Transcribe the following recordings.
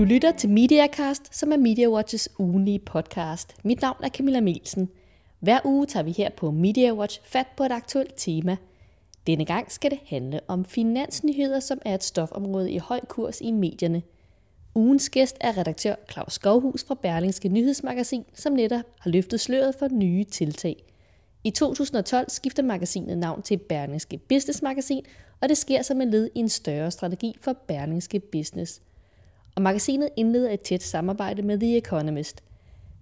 Du lytter til MediaCast, som er MediaWatches ugenlige podcast. Mit navn er Camilla Melsen. Hver uge tager vi her på MediaWatch fat på et aktuelt tema. Denne gang skal det handle om finansnyheder, som er et stofområde i høj kurs i medierne. Ugens gæst er redaktør Claus Skovhus fra Berlingske Nyhedsmagasin, som netop har løftet sløret for nye tiltag. I 2012 skifter magasinet navn til Berlingske Business Magasin, og det sker som en led i en større strategi for Berlingske Business – og magasinet indleder et tæt samarbejde med The Economist.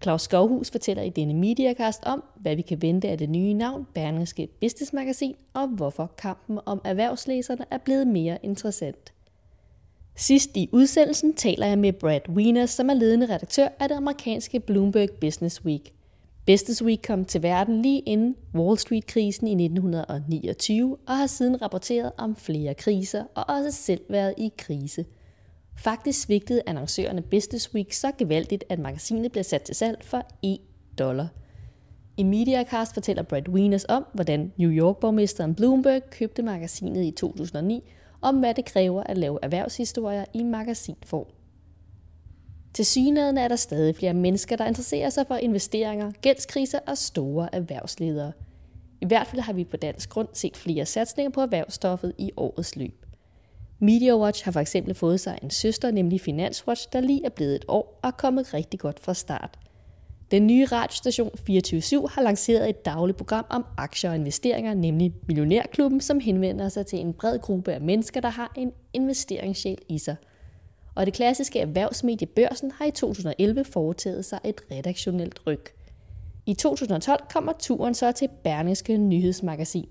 Claus Skovhus fortæller i denne Mediacast om, hvad vi kan vente af det nye navn Berlingske Business Magasin, og hvorfor kampen om erhvervslæserne er blevet mere interessant. Sidst i udsendelsen taler jeg med Brad Wiener, som er ledende redaktør af det amerikanske Bloomberg Business Week. Business Week kom til verden lige inden Wall Street-krisen i 1929 og har siden rapporteret om flere kriser og også selv været i krise – Faktisk svigtede annoncørerne Business Week så gevaldigt, at magasinet blev sat til salg for 1 dollar. I Mediacast fortæller Brad Wieners om, hvordan New York-borgmesteren Bloomberg købte magasinet i 2009, om hvad det kræver at lave erhvervshistorier i magasinform. Til synligheden er der stadig flere mennesker, der interesserer sig for investeringer, gældskriser og store erhvervsledere. I hvert fald har vi på dansk grund set flere satsninger på erhvervsstoffet i årets løb. MediaWatch har for eksempel fået sig en søster, nemlig Finanswatch, der lige er blevet et år og er kommet rigtig godt fra start. Den nye radiostation 24 har lanceret et dagligt program om aktier og investeringer, nemlig Millionærklubben, som henvender sig til en bred gruppe af mennesker, der har en investeringssjæl i sig. Og det klassiske erhvervsmedie Børsen har i 2011 foretaget sig et redaktionelt ryg. I 2012 kommer turen så til Berlingske Nyhedsmagasin.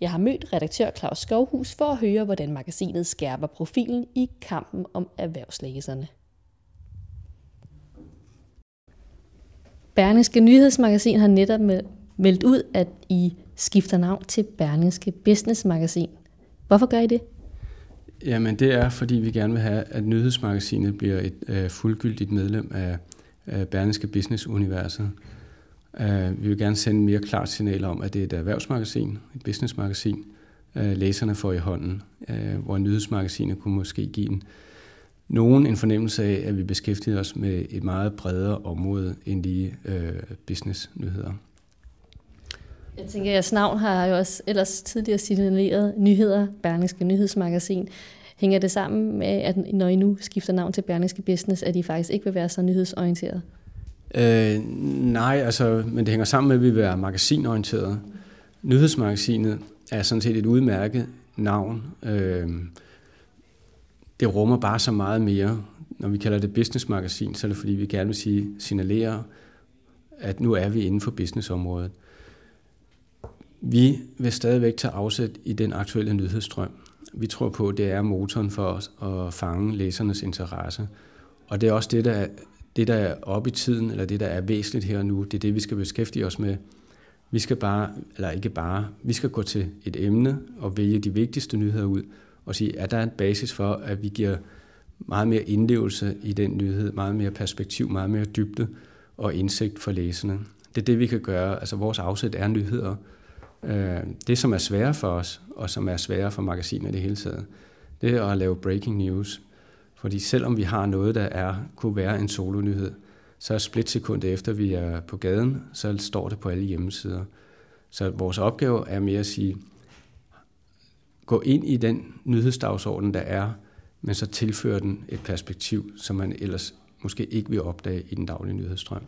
Jeg har mødt redaktør Claus Skovhus for at høre, hvordan magasinet skærper profilen i kampen om erhvervslæserne. Berlingske Nyhedsmagasin har netop meldt ud, at I skifter navn til Berlingske Business Magasin. Hvorfor gør I det? Jamen det er, fordi vi gerne vil have, at nyhedsmagasinet bliver et øh, fuldgyldigt medlem af øh, Berlingske Business-universet. Øh, vi vil gerne sende mere klart signal om, at det er et erhvervsmagasin, et businessmagasin, øh, læserne får i hånden, øh, hvor nyhedsmagasinet kunne måske give en, nogen en fornemmelse af, at vi beskæftiger os med et meget bredere område end lige øh, business-nyheder. Jeg tænker, at jeres navn har jo også ellers tidligere signaleret nyheder, Berlingske Nyhedsmagasin. Hænger det sammen med, at når I nu skifter navn til Berlingske Business, at I faktisk ikke vil være så nyhedsorienteret? Øh, nej, altså, men det hænger sammen med, at vi vil være magasinorienterede. Nyhedsmagasinet er sådan set et udmærket navn. Øh, det rummer bare så meget mere. Når vi kalder det businessmagasin, så er det fordi, vi gerne vil sige, signalere, at nu er vi inden for businessområdet. Vi vil stadigvæk tage afsæt i den aktuelle nyhedsstrøm. Vi tror på, at det er motoren for os at fange læsernes interesse. Og det er også det, der det, der er oppe i tiden, eller det, der er væsentligt her og nu, det er det, vi skal beskæftige os med. Vi skal bare, eller ikke bare, vi skal gå til et emne og vælge de vigtigste nyheder ud og sige, er der en basis for, at vi giver meget mere indlevelse i den nyhed, meget mere perspektiv, meget mere dybde og indsigt for læserne. Det er det, vi kan gøre. Altså vores afsæt er nyheder. Øh, det, som er svære for os, og som er svære for magasiner i det hele taget, det er at lave breaking news. Fordi selvom vi har noget, der er, kunne være en solonyhed, så er splitsekund efter vi er på gaden, så står det på alle hjemmesider. Så vores opgave er mere at sige, gå ind i den nyhedsdagsorden, der er, men så tilføre den et perspektiv, som man ellers måske ikke vil opdage i den daglige nyhedsstrøm.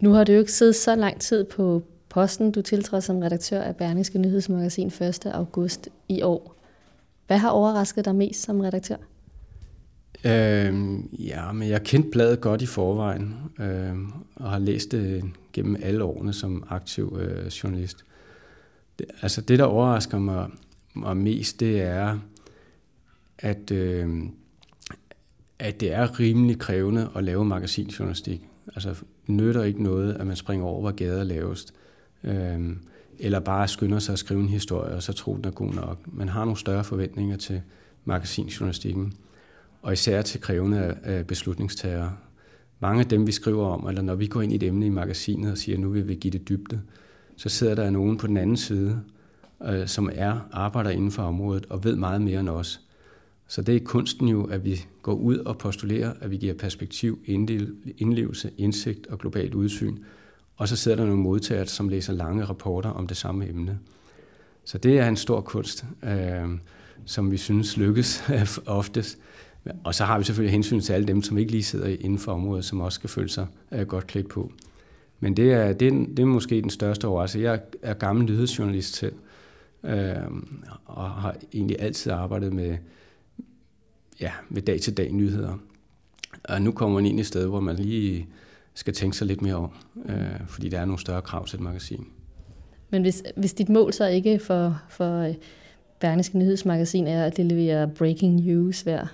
Nu har du jo ikke siddet så lang tid på posten. Du tiltrådte som redaktør af Berlingske Nyhedsmagasin 1. august i år. Hvad har overrasket dig mest som redaktør? Øh, ja, men jeg kendte bladet godt i forvejen, øh, og har læst det gennem alle årene som aktiv øh, journalist. Det, altså det, der overrasker mig, mig mest, det er, at, øh, at det er rimelig krævende at lave magasinjournalistik. Altså nytter ikke noget, at man springer over, hvor gader lavest. Øh, eller bare skynder sig at skrive en historie, og så tror den er god nok. Man har nogle større forventninger til magasinjournalistikken, og især til krævende beslutningstagere. Mange af dem, vi skriver om, eller når vi går ind i et emne i magasinet og siger, at nu vil vi give det dybde, så sidder der nogen på den anden side, øh, som er arbejder inden for området og ved meget mere end os. Så det er kunsten jo, at vi går ud og postulerer, at vi giver perspektiv, indlevelse, indsigt og globalt udsyn. Og så sidder der nogle modtagere, som læser lange rapporter om det samme emne. Så det er en stor kunst, øh, som vi synes lykkes oftest. Og så har vi selvfølgelig hensyn til alle dem, som ikke lige sidder inden for området, som også skal føle sig øh, godt klædt på. Men det er, det, er, det er måske den største overraskelse. Jeg er gammel nyhedsjournalist selv, øh, og har egentlig altid arbejdet med, ja, med dag-til-dag nyheder. Og nu kommer man ind i et sted, hvor man lige skal tænke sig lidt mere om, øh, fordi der er nogle større krav til et magasin. Men hvis, hvis dit mål så ikke for, for øh, Berlingske Nyhedsmagasin er at levere breaking news hver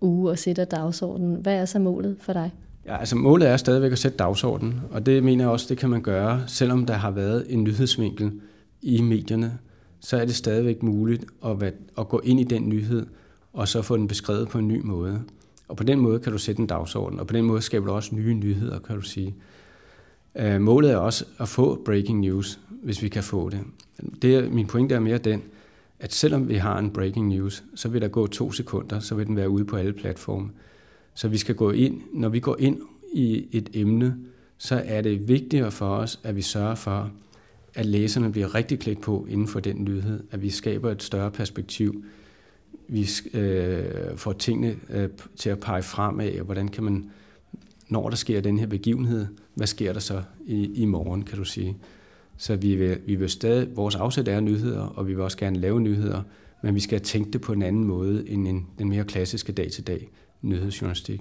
uge og sætte dagsordenen, hvad er så målet for dig? Ja, altså målet er stadigvæk at sætte dagsordenen, og det mener jeg også, det kan man gøre, selvom der har været en nyhedsvinkel i medierne, så er det stadigvæk muligt at, at gå ind i den nyhed, og så få den beskrevet på en ny måde. Og på den måde kan du sætte en dagsorden, og på den måde skaber du også nye nyheder, kan du sige. Øh, målet er også at få breaking news, hvis vi kan få det. det er, min pointe er mere den, at selvom vi har en breaking news, så vil der gå to sekunder, så vil den være ude på alle platforme. Så vi skal gå ind, når vi går ind i et emne, så er det vigtigere for os, at vi sørger for, at læserne bliver rigtig klædt på inden for den nyhed, at vi skaber et større perspektiv, vi øh, får tingene øh, til at pege fremad, og hvordan kan man, når der sker den her begivenhed, hvad sker der så i, i morgen, kan du sige. Så vi vil, vi vil stadig, vores afsæt er nyheder, og vi vil også gerne lave nyheder, men vi skal tænke det på en anden måde end en, den mere klassiske dag-til-dag nyhedsjournalistik.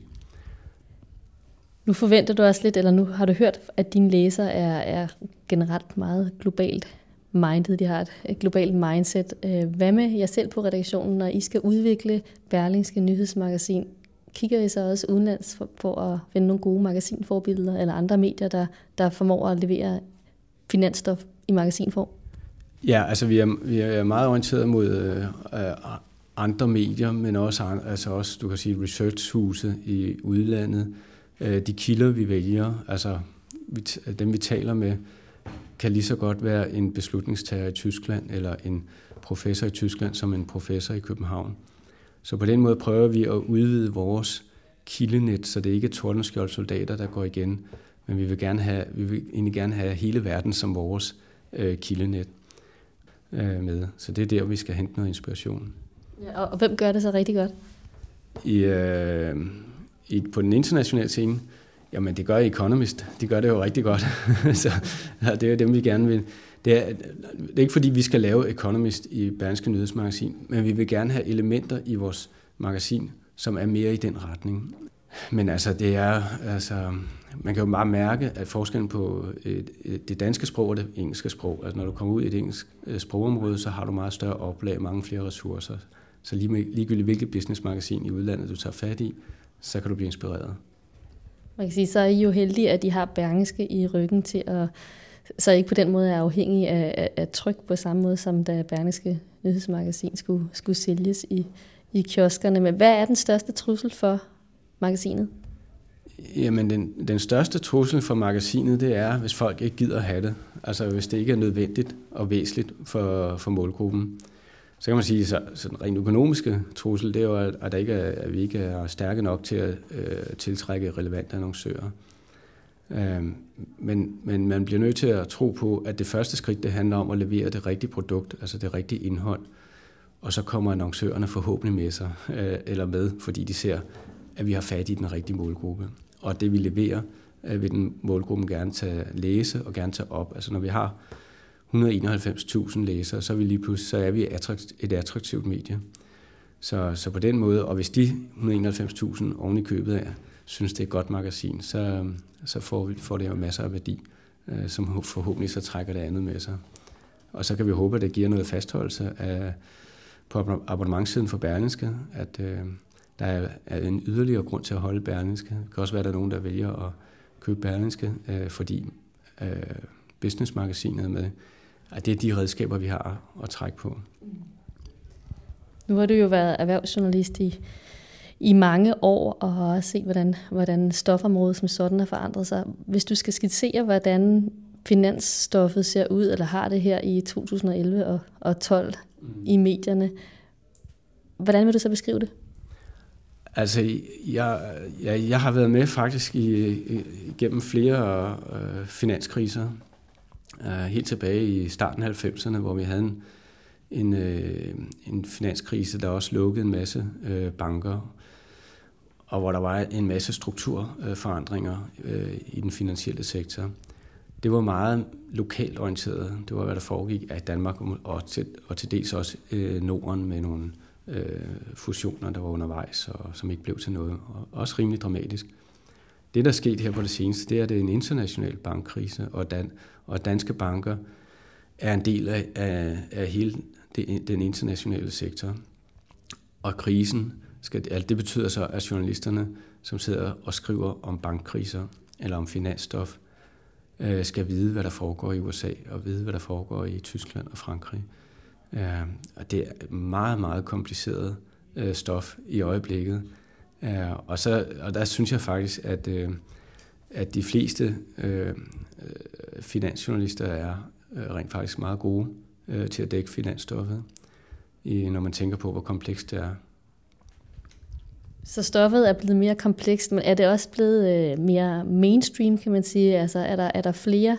Nu forventer du også lidt, eller nu har du hørt, at dine læser er, er generelt meget globalt mindet, de har et globalt mindset. Øh, hvad med jer selv på redaktionen, når I skal udvikle Berlingske Nyhedsmagasin? Kigger I så også udenlands for, for at finde nogle gode magasinforbilleder eller andre medier, der, der formår at levere finansstof i magasinform? Ja, altså vi er, vi er meget orienteret mod øh, andre medier, men også, altså også, du kan sige, researchhuse i udlandet. Øh, de kilder, vi vælger, altså vi, dem vi taler med, kan lige så godt være en beslutningstager i Tyskland, eller en professor i Tyskland som en professor i København. Så på den måde prøver vi at udvide vores kildenet, så det ikke er tordenskjold soldater, der går igen, men vi vil, gerne have, vi vil egentlig gerne have hele verden som vores øh, kildenet øh, med. Så det er der, vi skal hente noget inspiration. Ja, og hvem gør det så rigtig godt? I, øh, i, på den internationale scene, Jamen, det gør Economist. De gør det jo rigtig godt. så ja, det er dem, vi gerne vil. Det er, det er ikke fordi, vi skal lave Economist i Berlingske Nyhedsmagasin, men vi vil gerne have elementer i vores magasin, som er mere i den retning. Men altså, det er, altså, man kan jo bare mærke, at forskellen på et, et, det danske sprog og det engelske sprog, altså når du kommer ud i et engelsk øh, sprogområde, så har du meget større oplag, mange flere ressourcer. Så lige med, ligegyldigt hvilket businessmagasin i udlandet, du tager fat i, så kan du blive inspireret. Man kan sige, så er I jo heldige, at de har Berlingske i ryggen til at så ikke på den måde er afhængig af, af, af tryk på samme måde, som da Berlingske Nyhedsmagasin skulle, skulle sælges i, i kioskerne. Men hvad er den største trussel for magasinet? Jamen, den, den største trussel for magasinet, det er, hvis folk ikke gider have det. Altså, hvis det ikke er nødvendigt og væsentligt for, for målgruppen. Så kan man sige, så, så den rent økonomiske trussel, det er jo, at, der ikke er, at vi ikke er stærke nok til at øh, tiltrække relevante annoncører. Øh, men, men man bliver nødt til at tro på, at det første skridt, det handler om at levere det rigtige produkt, altså det rigtige indhold. Og så kommer annoncørerne forhåbentlig med sig, øh, eller med, fordi de ser, at vi har fat i den rigtige målgruppe. Og det vi leverer, øh, vil den målgruppen gerne tage læse og gerne tage op. Altså når vi har 191.000 læsere, så er vi lige pludselig så er vi et attraktivt medie. Så, så på den måde, og hvis de 191.000 oven i købet er, synes det er et godt magasin, så, så får, vi, får det jo masser af værdi, øh, som forhåbentlig så trækker det andet med sig. Og så kan vi håbe, at det giver noget fastholdelse af, på abonnementssiden for Berlingske, at øh, der er, er en yderligere grund til at holde Berlingske. Det kan også være, at der er nogen, der vælger at købe Berlingske, øh, fordi øh, businessmagasinet med at det er de redskaber, vi har at trække på. Nu har du jo været erhvervsjournalist i, i mange år, og har også set, hvordan, hvordan stofområdet som sådan har forandret sig. Hvis du skal skitsere, hvordan finansstoffet ser ud, eller har det her i 2011 og, og 12 mm. i medierne, hvordan vil du så beskrive det? Altså, jeg, jeg, jeg har været med faktisk i, gennem flere øh, finanskriser. Øh, helt tilbage i starten af 90'erne, hvor vi havde en, en, øh, en finanskrise, der også lukkede en masse øh, banker, og hvor der var en masse strukturforandringer øh, i den finansielle sektor. Det var meget lokalt orienteret. Det var, hvad der foregik af Danmark og til, og til dels også øh, Norden med nogle øh, fusioner, der var undervejs, og som ikke blev til noget. Og også rimelig dramatisk. Det, der er sket her på det seneste, det er, at det er en international bankkrise, og, dan, og danske banker er en del af, af, af hele det, den internationale sektor. Og krisen, skal, altså det betyder så, at journalisterne, som sidder og skriver om bankkriser eller om finansstof, øh, skal vide, hvad der foregår i USA, og vide, hvad der foregår i Tyskland og Frankrig. Øh, og det er meget, meget kompliceret øh, stof i øjeblikket. Øh, og, så, og der synes jeg faktisk, at, øh, at de fleste øh, øh, finansjournalister er øh, rent faktisk meget gode øh, til at dække finansstoffet, i, når man tænker på, hvor komplekst det er. Så stoffet er blevet mere komplekst, men er det også blevet øh, mere mainstream, kan man sige? Altså er der, er der flere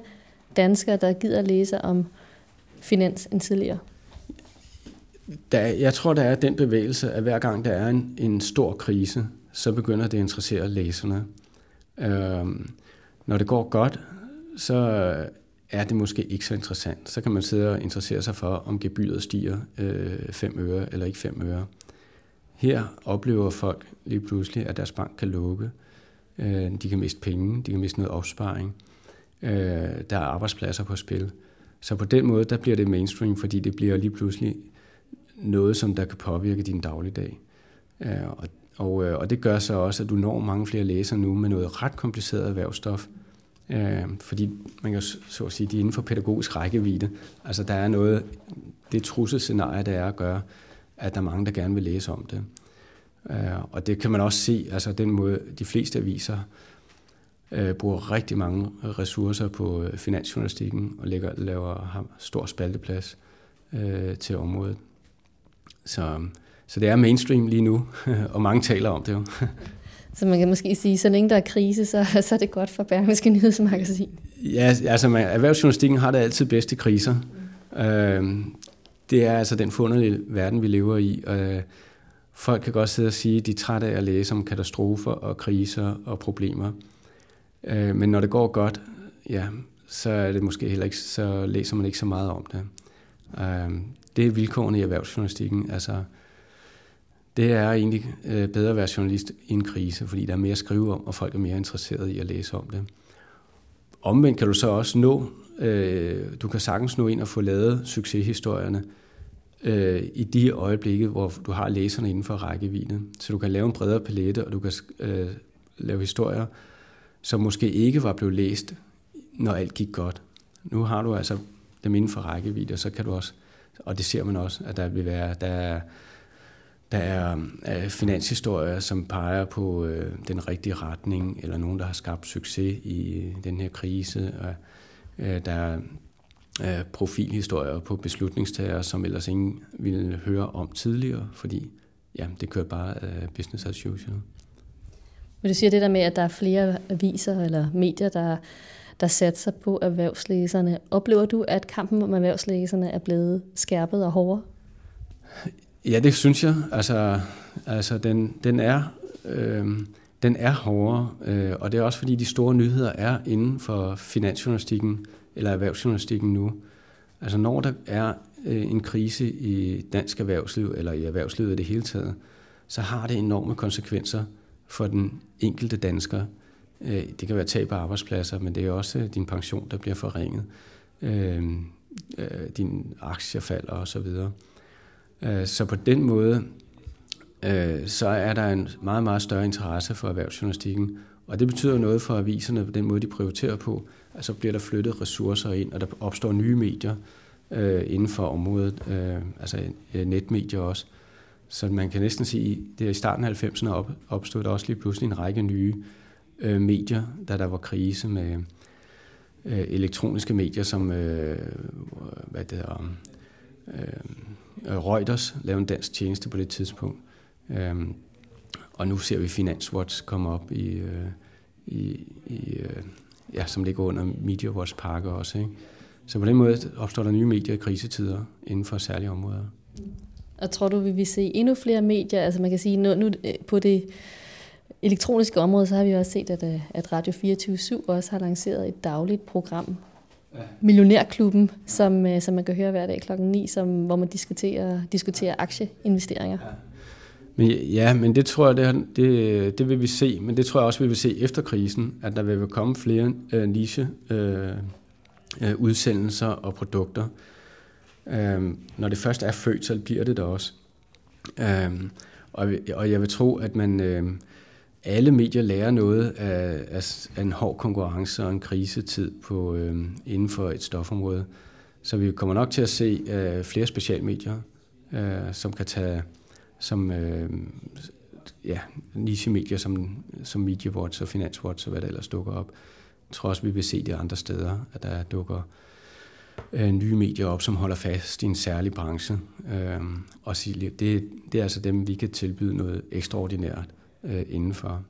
danskere, der gider læse om finans end tidligere? Der, jeg tror, der er den bevægelse, at hver gang der er en, en stor krise, så begynder det at interessere læserne. Øh, når det går godt, så er det måske ikke så interessant. Så kan man sidde og interessere sig for, om gebyret stiger 5 øh, øre eller ikke 5 øre. Her oplever folk lige pludselig, at deres bank kan lukke. Øh, de kan miste penge, de kan miste noget opsparing. Øh, der er arbejdspladser på spil. Så på den måde, der bliver det mainstream, fordi det bliver lige pludselig noget, som der kan påvirke din dagligdag. Øh, og, og, øh, og det gør så også, at du når mange flere læsere nu med noget ret kompliceret erhvervsstof, øh, fordi man kan så at sige, de er inden for pædagogisk rækkevidde. Altså der er noget, det trusselscenarie, der er at gøre, at der er mange, der gerne vil læse om det. Og det kan man også se, altså den måde, de fleste aviser øh, bruger rigtig mange ressourcer på finansjournalistikken og lægger, laver, har stor spalteplads øh, til området. Så, så det er mainstream lige nu, og mange taler om det jo. Så man kan måske sige, så længe der er krise, så, så er det godt for Berlingske Nyhedsmagasin. Ja, altså man, erhvervsjournalistikken har det altid bedst i kriser. Mm. Øh, det er altså den funderlige verden, vi lever i. Øh, folk kan godt sidde og sige, at de er trætte af at læse om katastrofer og kriser og problemer. Øh, men når det går godt, ja, så er det måske heller ikke, så læser man ikke så meget om det. Øh, det er vilkårene i erhvervsjournalistikken. Altså, det er egentlig øh, bedre at være journalist i en krise, fordi der er mere at skrive om, og folk er mere interesserede i at læse om det. Omvendt kan du så også nå, øh, du kan sagtens nå ind og få lavet succeshistorierne øh, i de øjeblikke, hvor du har læserne inden for rækkevidde. Så du kan lave en bredere palette, og du kan øh, lave historier, som måske ikke var blevet læst, når alt gik godt. Nu har du altså dem inden for rækkevidde, og så kan du også, og det ser man også, at der vil være, der er der er øh, finanshistorier, som peger på øh, den rigtige retning, eller nogen, der har skabt succes i øh, den her krise. Og, øh, der er øh, profilhistorier på beslutningstagere, som ellers ingen ville høre om tidligere, fordi ja, det kører bare øh, business as usual. Men du siger det der med, at der er flere aviser eller medier, der, der satser på erhvervslæserne. Oplever du, at kampen om erhvervslæserne er blevet skærpet og hårdere? Ja, det synes jeg. Altså, altså den, den er... Øh, den er hårdere, øh, og det er også fordi de store nyheder er inden for finansjournalistikken eller erhvervsjournalistikken nu. Altså når der er øh, en krise i dansk erhvervsliv eller i erhvervslivet i det hele taget, så har det enorme konsekvenser for den enkelte dansker. Øh, det kan være tab af arbejdspladser, men det er også din pension, der bliver forringet. Øh, øh, din aktier falder osv. Øh, så på den måde, øh, så er der en meget, meget større interesse for erhvervsjournalistikken. Og det betyder noget for aviserne på den måde, de prioriterer på. Altså bliver der flyttet ressourcer ind, og der opstår nye medier øh, inden for området, øh, altså øh, netmedier også. Så man kan næsten sige, det er i starten af 90'erne op, opstod der også lige pludselig en række nye øh, Øh, medier, da der var krise med øh, elektroniske medier, som øh, hvad det hedder, øh, øh Reuters lavede en dansk tjeneste på det tidspunkt. Øh, og nu ser vi Finanswatch komme op i, øh, i, i øh, ja, som ligger under MediaWatch pakke også. Ikke? Så på den måde opstår der nye medier i krisetider inden for særlige områder. Og tror du, vi vil se endnu flere medier? Altså man kan sige, nu, nu øh, på det elektroniske område, så har vi også set, at, øh, at Radio 24 også har lanceret et dagligt program. Millionærklubben, som, øh, som man kan høre hver dag klokken 9, som, hvor man diskuterer, diskuterer aktieinvesteringer. Ja. Men, ja, men det tror jeg, det, det, det vil vi se. Men det tror jeg også, vi vil se efter krisen, at der vil komme flere øh, niche øh, øh, udsendelser og produkter. Øh, når det først er født, så bliver det der også. Øh, og, og jeg vil tro, at man... Øh, alle medier lærer noget af, af, af en hård konkurrence og en krisetid på, øh, inden for et stofområde. Så vi kommer nok til at se øh, flere specialmedier, øh, som kan tage som øh, ja, niche-medier som, som MediaWatch og Finanswatch og hvad der ellers dukker op. Jeg tror også, vi vil se det andre steder, at der dukker øh, nye medier op, som holder fast i en særlig branche. Øh, og det, det er altså dem, vi kan tilbyde noget ekstraordinært øh, indenfor.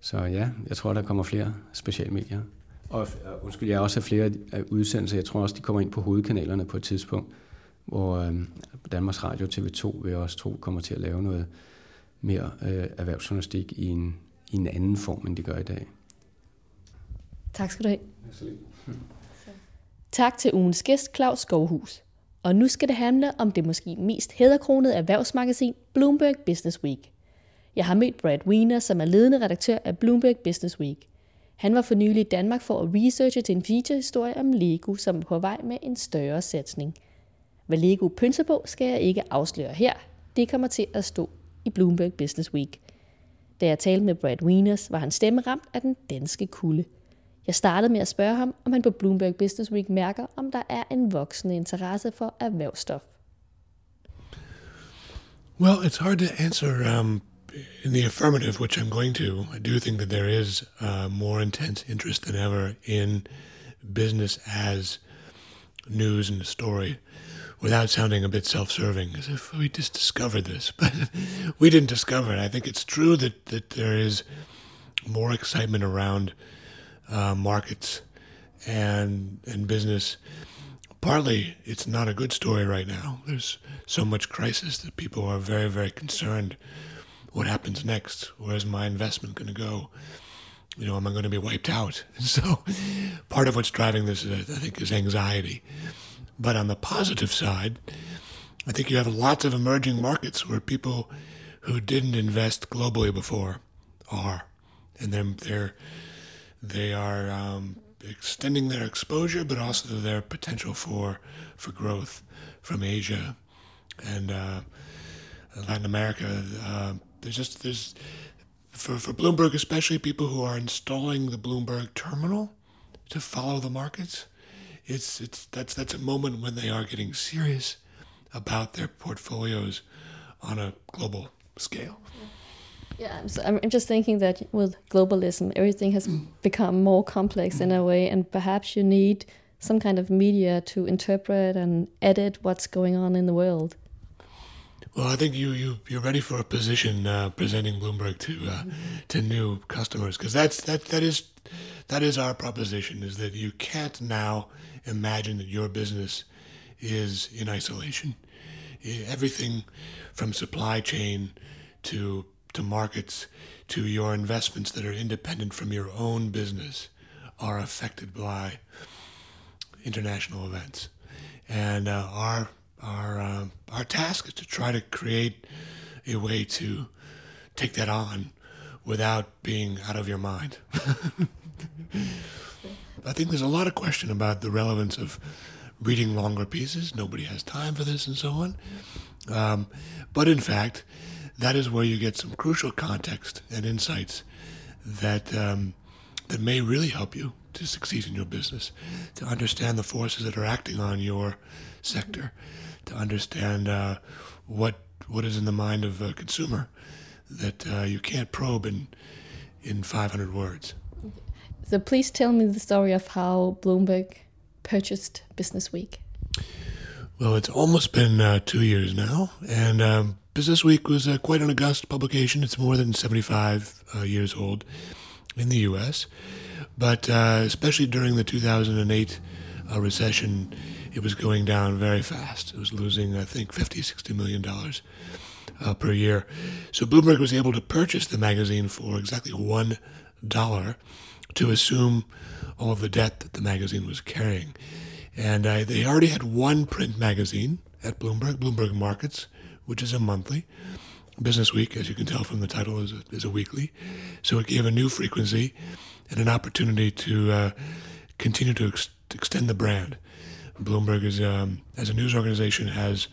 Så ja, jeg tror, der kommer flere specialmedier. Og undskyld, jeg også har flere udsendelser. Jeg tror også, de kommer ind på hovedkanalerne på et tidspunkt, hvor øh, Danmarks Radio TV2 vil også tro kommer til at lave noget mere øh, erhvervsjournalistik i en, i en anden form, end de gør i dag. Tak skal du have. Tak til ugens gæst, Claus Skovhus. Og nu skal det handle om det måske mest hæderkronede erhvervsmagasin, Bloomberg Business Week. Jeg har mødt Brad Wiener, som er ledende redaktør af Bloomberg Business Week. Han var for nylig i Danmark for at researche til en feature-historie om Lego, som er på vej med en større satsning. Hvad Lego pynser på, skal jeg ikke afsløre her. Det kommer til at stå i Bloomberg Business Week. Da jeg talte med Brad Wieners, var han stemme ramt af den danske kulde. Jeg startede med at spørge ham, om han på Bloomberg Business Week mærker, om der er en voksende interesse for erhvervsstof. Well, it's hard to answer um, in the affirmative, which I'm going to, I do think that there is uh, more intense interest than ever in business as news and a story without sounding a bit self-serving, as if we just discovered this. But we didn't discover it. I think it's true that, that there is more excitement around uh, markets and and business. Partly, it's not a good story right now. There's so much crisis that people are very, very concerned what happens next? Where's my investment going to go? You know, am I going to be wiped out? So, part of what's driving this, I think, is anxiety. But on the positive side, I think you have lots of emerging markets where people who didn't invest globally before are, and then they're they are um, extending their exposure, but also their potential for for growth from Asia and uh, Latin America. Uh, there's just there's for for Bloomberg especially people who are installing the Bloomberg terminal to follow the markets. It's it's that's that's a moment when they are getting serious about their portfolios on a global scale. Yeah, so I'm just thinking that with globalism, everything has mm. become more complex in a mm. way, and perhaps you need some kind of media to interpret and edit what's going on in the world. Well, I think you you you're ready for a position uh, presenting Bloomberg to uh, to new customers because that's that that is that is our proposition is that you can't now imagine that your business is in isolation. Everything from supply chain to to markets to your investments that are independent from your own business are affected by international events, and uh, our our uh, our task is to try to create a way to take that on without being out of your mind. I think there's a lot of question about the relevance of reading longer pieces. Nobody has time for this, and so on. Um, but in fact, that is where you get some crucial context and insights that um, that may really help you to succeed in your business, to understand the forces that are acting on your sector, to understand uh, what what is in the mind of a consumer that uh, you can't probe in in 500 words. So please tell me the story of how Bloomberg purchased Business Week. Well, it's almost been uh, two years now, and um, Business Week was uh, quite an august publication. It's more than 75 uh, years old in the U.S., but uh, especially during the 2008 uh, recession, it was going down very fast. It was losing, I think, 50, 60 million dollars uh, per year. So Bloomberg was able to purchase the magazine for exactly one dollar to assume all of the debt that the magazine was carrying. And uh, they already had one print magazine at Bloomberg, Bloomberg Markets, which is a monthly. Business Week, as you can tell from the title, is a, is a weekly. So it gave a new frequency and an opportunity to uh, continue to ex- extend the brand. Bloomberg is, um, as a news organization, has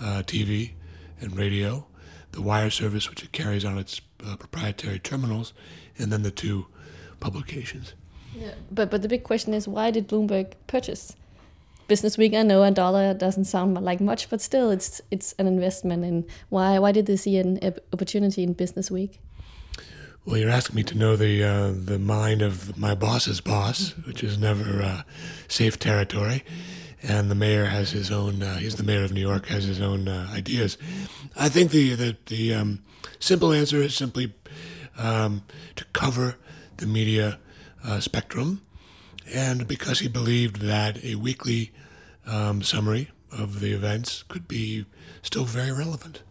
uh, TV and radio, the wire service, which it carries on its uh, proprietary terminals, and then the two publications. Yeah, but but the big question is why did Bloomberg purchase Business Week? I know a dollar doesn't sound like much, but still, it's it's an investment. And why why did they see an opportunity in Business Week? Well, you're asking me to know the uh, the mind of my boss's boss, which is never uh, safe territory. And the mayor has his own. Uh, he's the mayor of New York. Has his own uh, ideas. I think the the, the um, simple answer is simply um, to cover the media uh, spectrum, and because he believed that a weekly um, summary of the events could be still very relevant.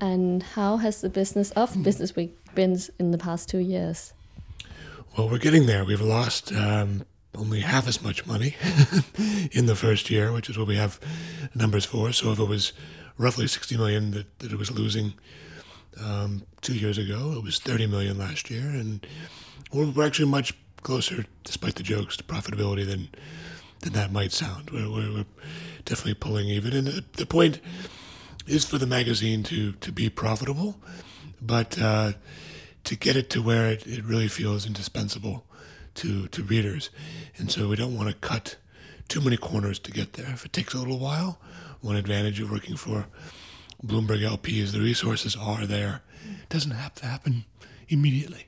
And how has the business of Business Week been in the past two years? Well, we're getting there. We've lost um, only half as much money in the first year, which is what we have numbers for. So if it was roughly 60 million that, that it was losing um, two years ago, it was 30 million last year, and we're, we're actually much closer, despite the jokes, to profitability than than that might sound. We're, we're, we're definitely pulling even, and the, the, point is for the magazine to to be profitable, but uh, to get it to where it, it really feels indispensable to to readers, and so we don't want to cut too many corners to get there. If it takes a little while, one advantage of working for Bloomberg LP is the resources are there. It doesn't have to happen immediately.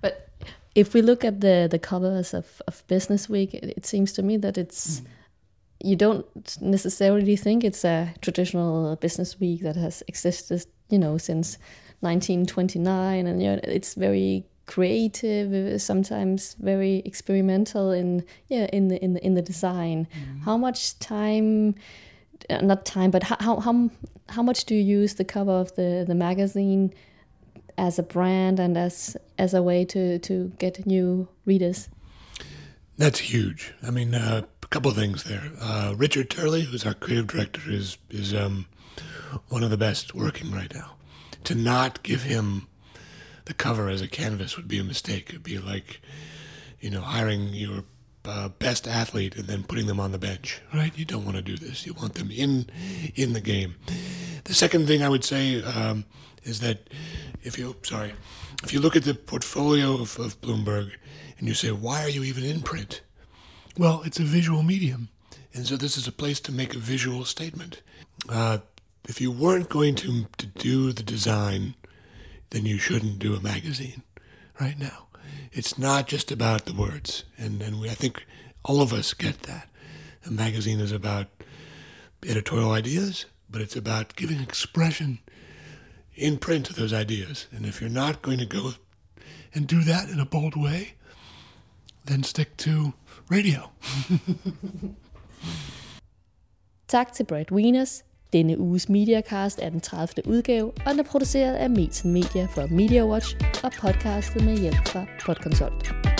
But if we look at the the covers of, of Business Week, it, it seems to me that it's mm. you don't necessarily think it's a traditional business week that has existed, you know, since 1929, and you know, it's very creative, sometimes very experimental in yeah in the in the in the design. Mm. How much time? Uh, not time, but how how how much do you use the cover of the the magazine as a brand and as as a way to to get new readers? That's huge. I mean, uh, a couple of things there. Uh, Richard Turley, who's our creative director, is is um, one of the best working right now. To not give him the cover as a canvas would be a mistake. It'd be like, you know, hiring your uh, best athlete and then putting them on the bench, right? You don't want to do this. You want them in in the game. The second thing I would say um, is that if you sorry, if you look at the portfolio of, of Bloomberg and you say, why are you even in print? Well, it's a visual medium, and so this is a place to make a visual statement. Uh, if you weren't going to to do the design, then you shouldn't do a magazine right now. It's not just about the words, and and we, I think all of us get that. A magazine is about editorial ideas, but it's about giving expression in print to those ideas. And if you're not going to go and do that in a bold way, then stick to radio. tak til Brad Wieners. Denne uges Mediacast er den 30. udgave, og den er produceret af Metzen Media for MediaWatch og podcastet med hjælp fra Podconsult.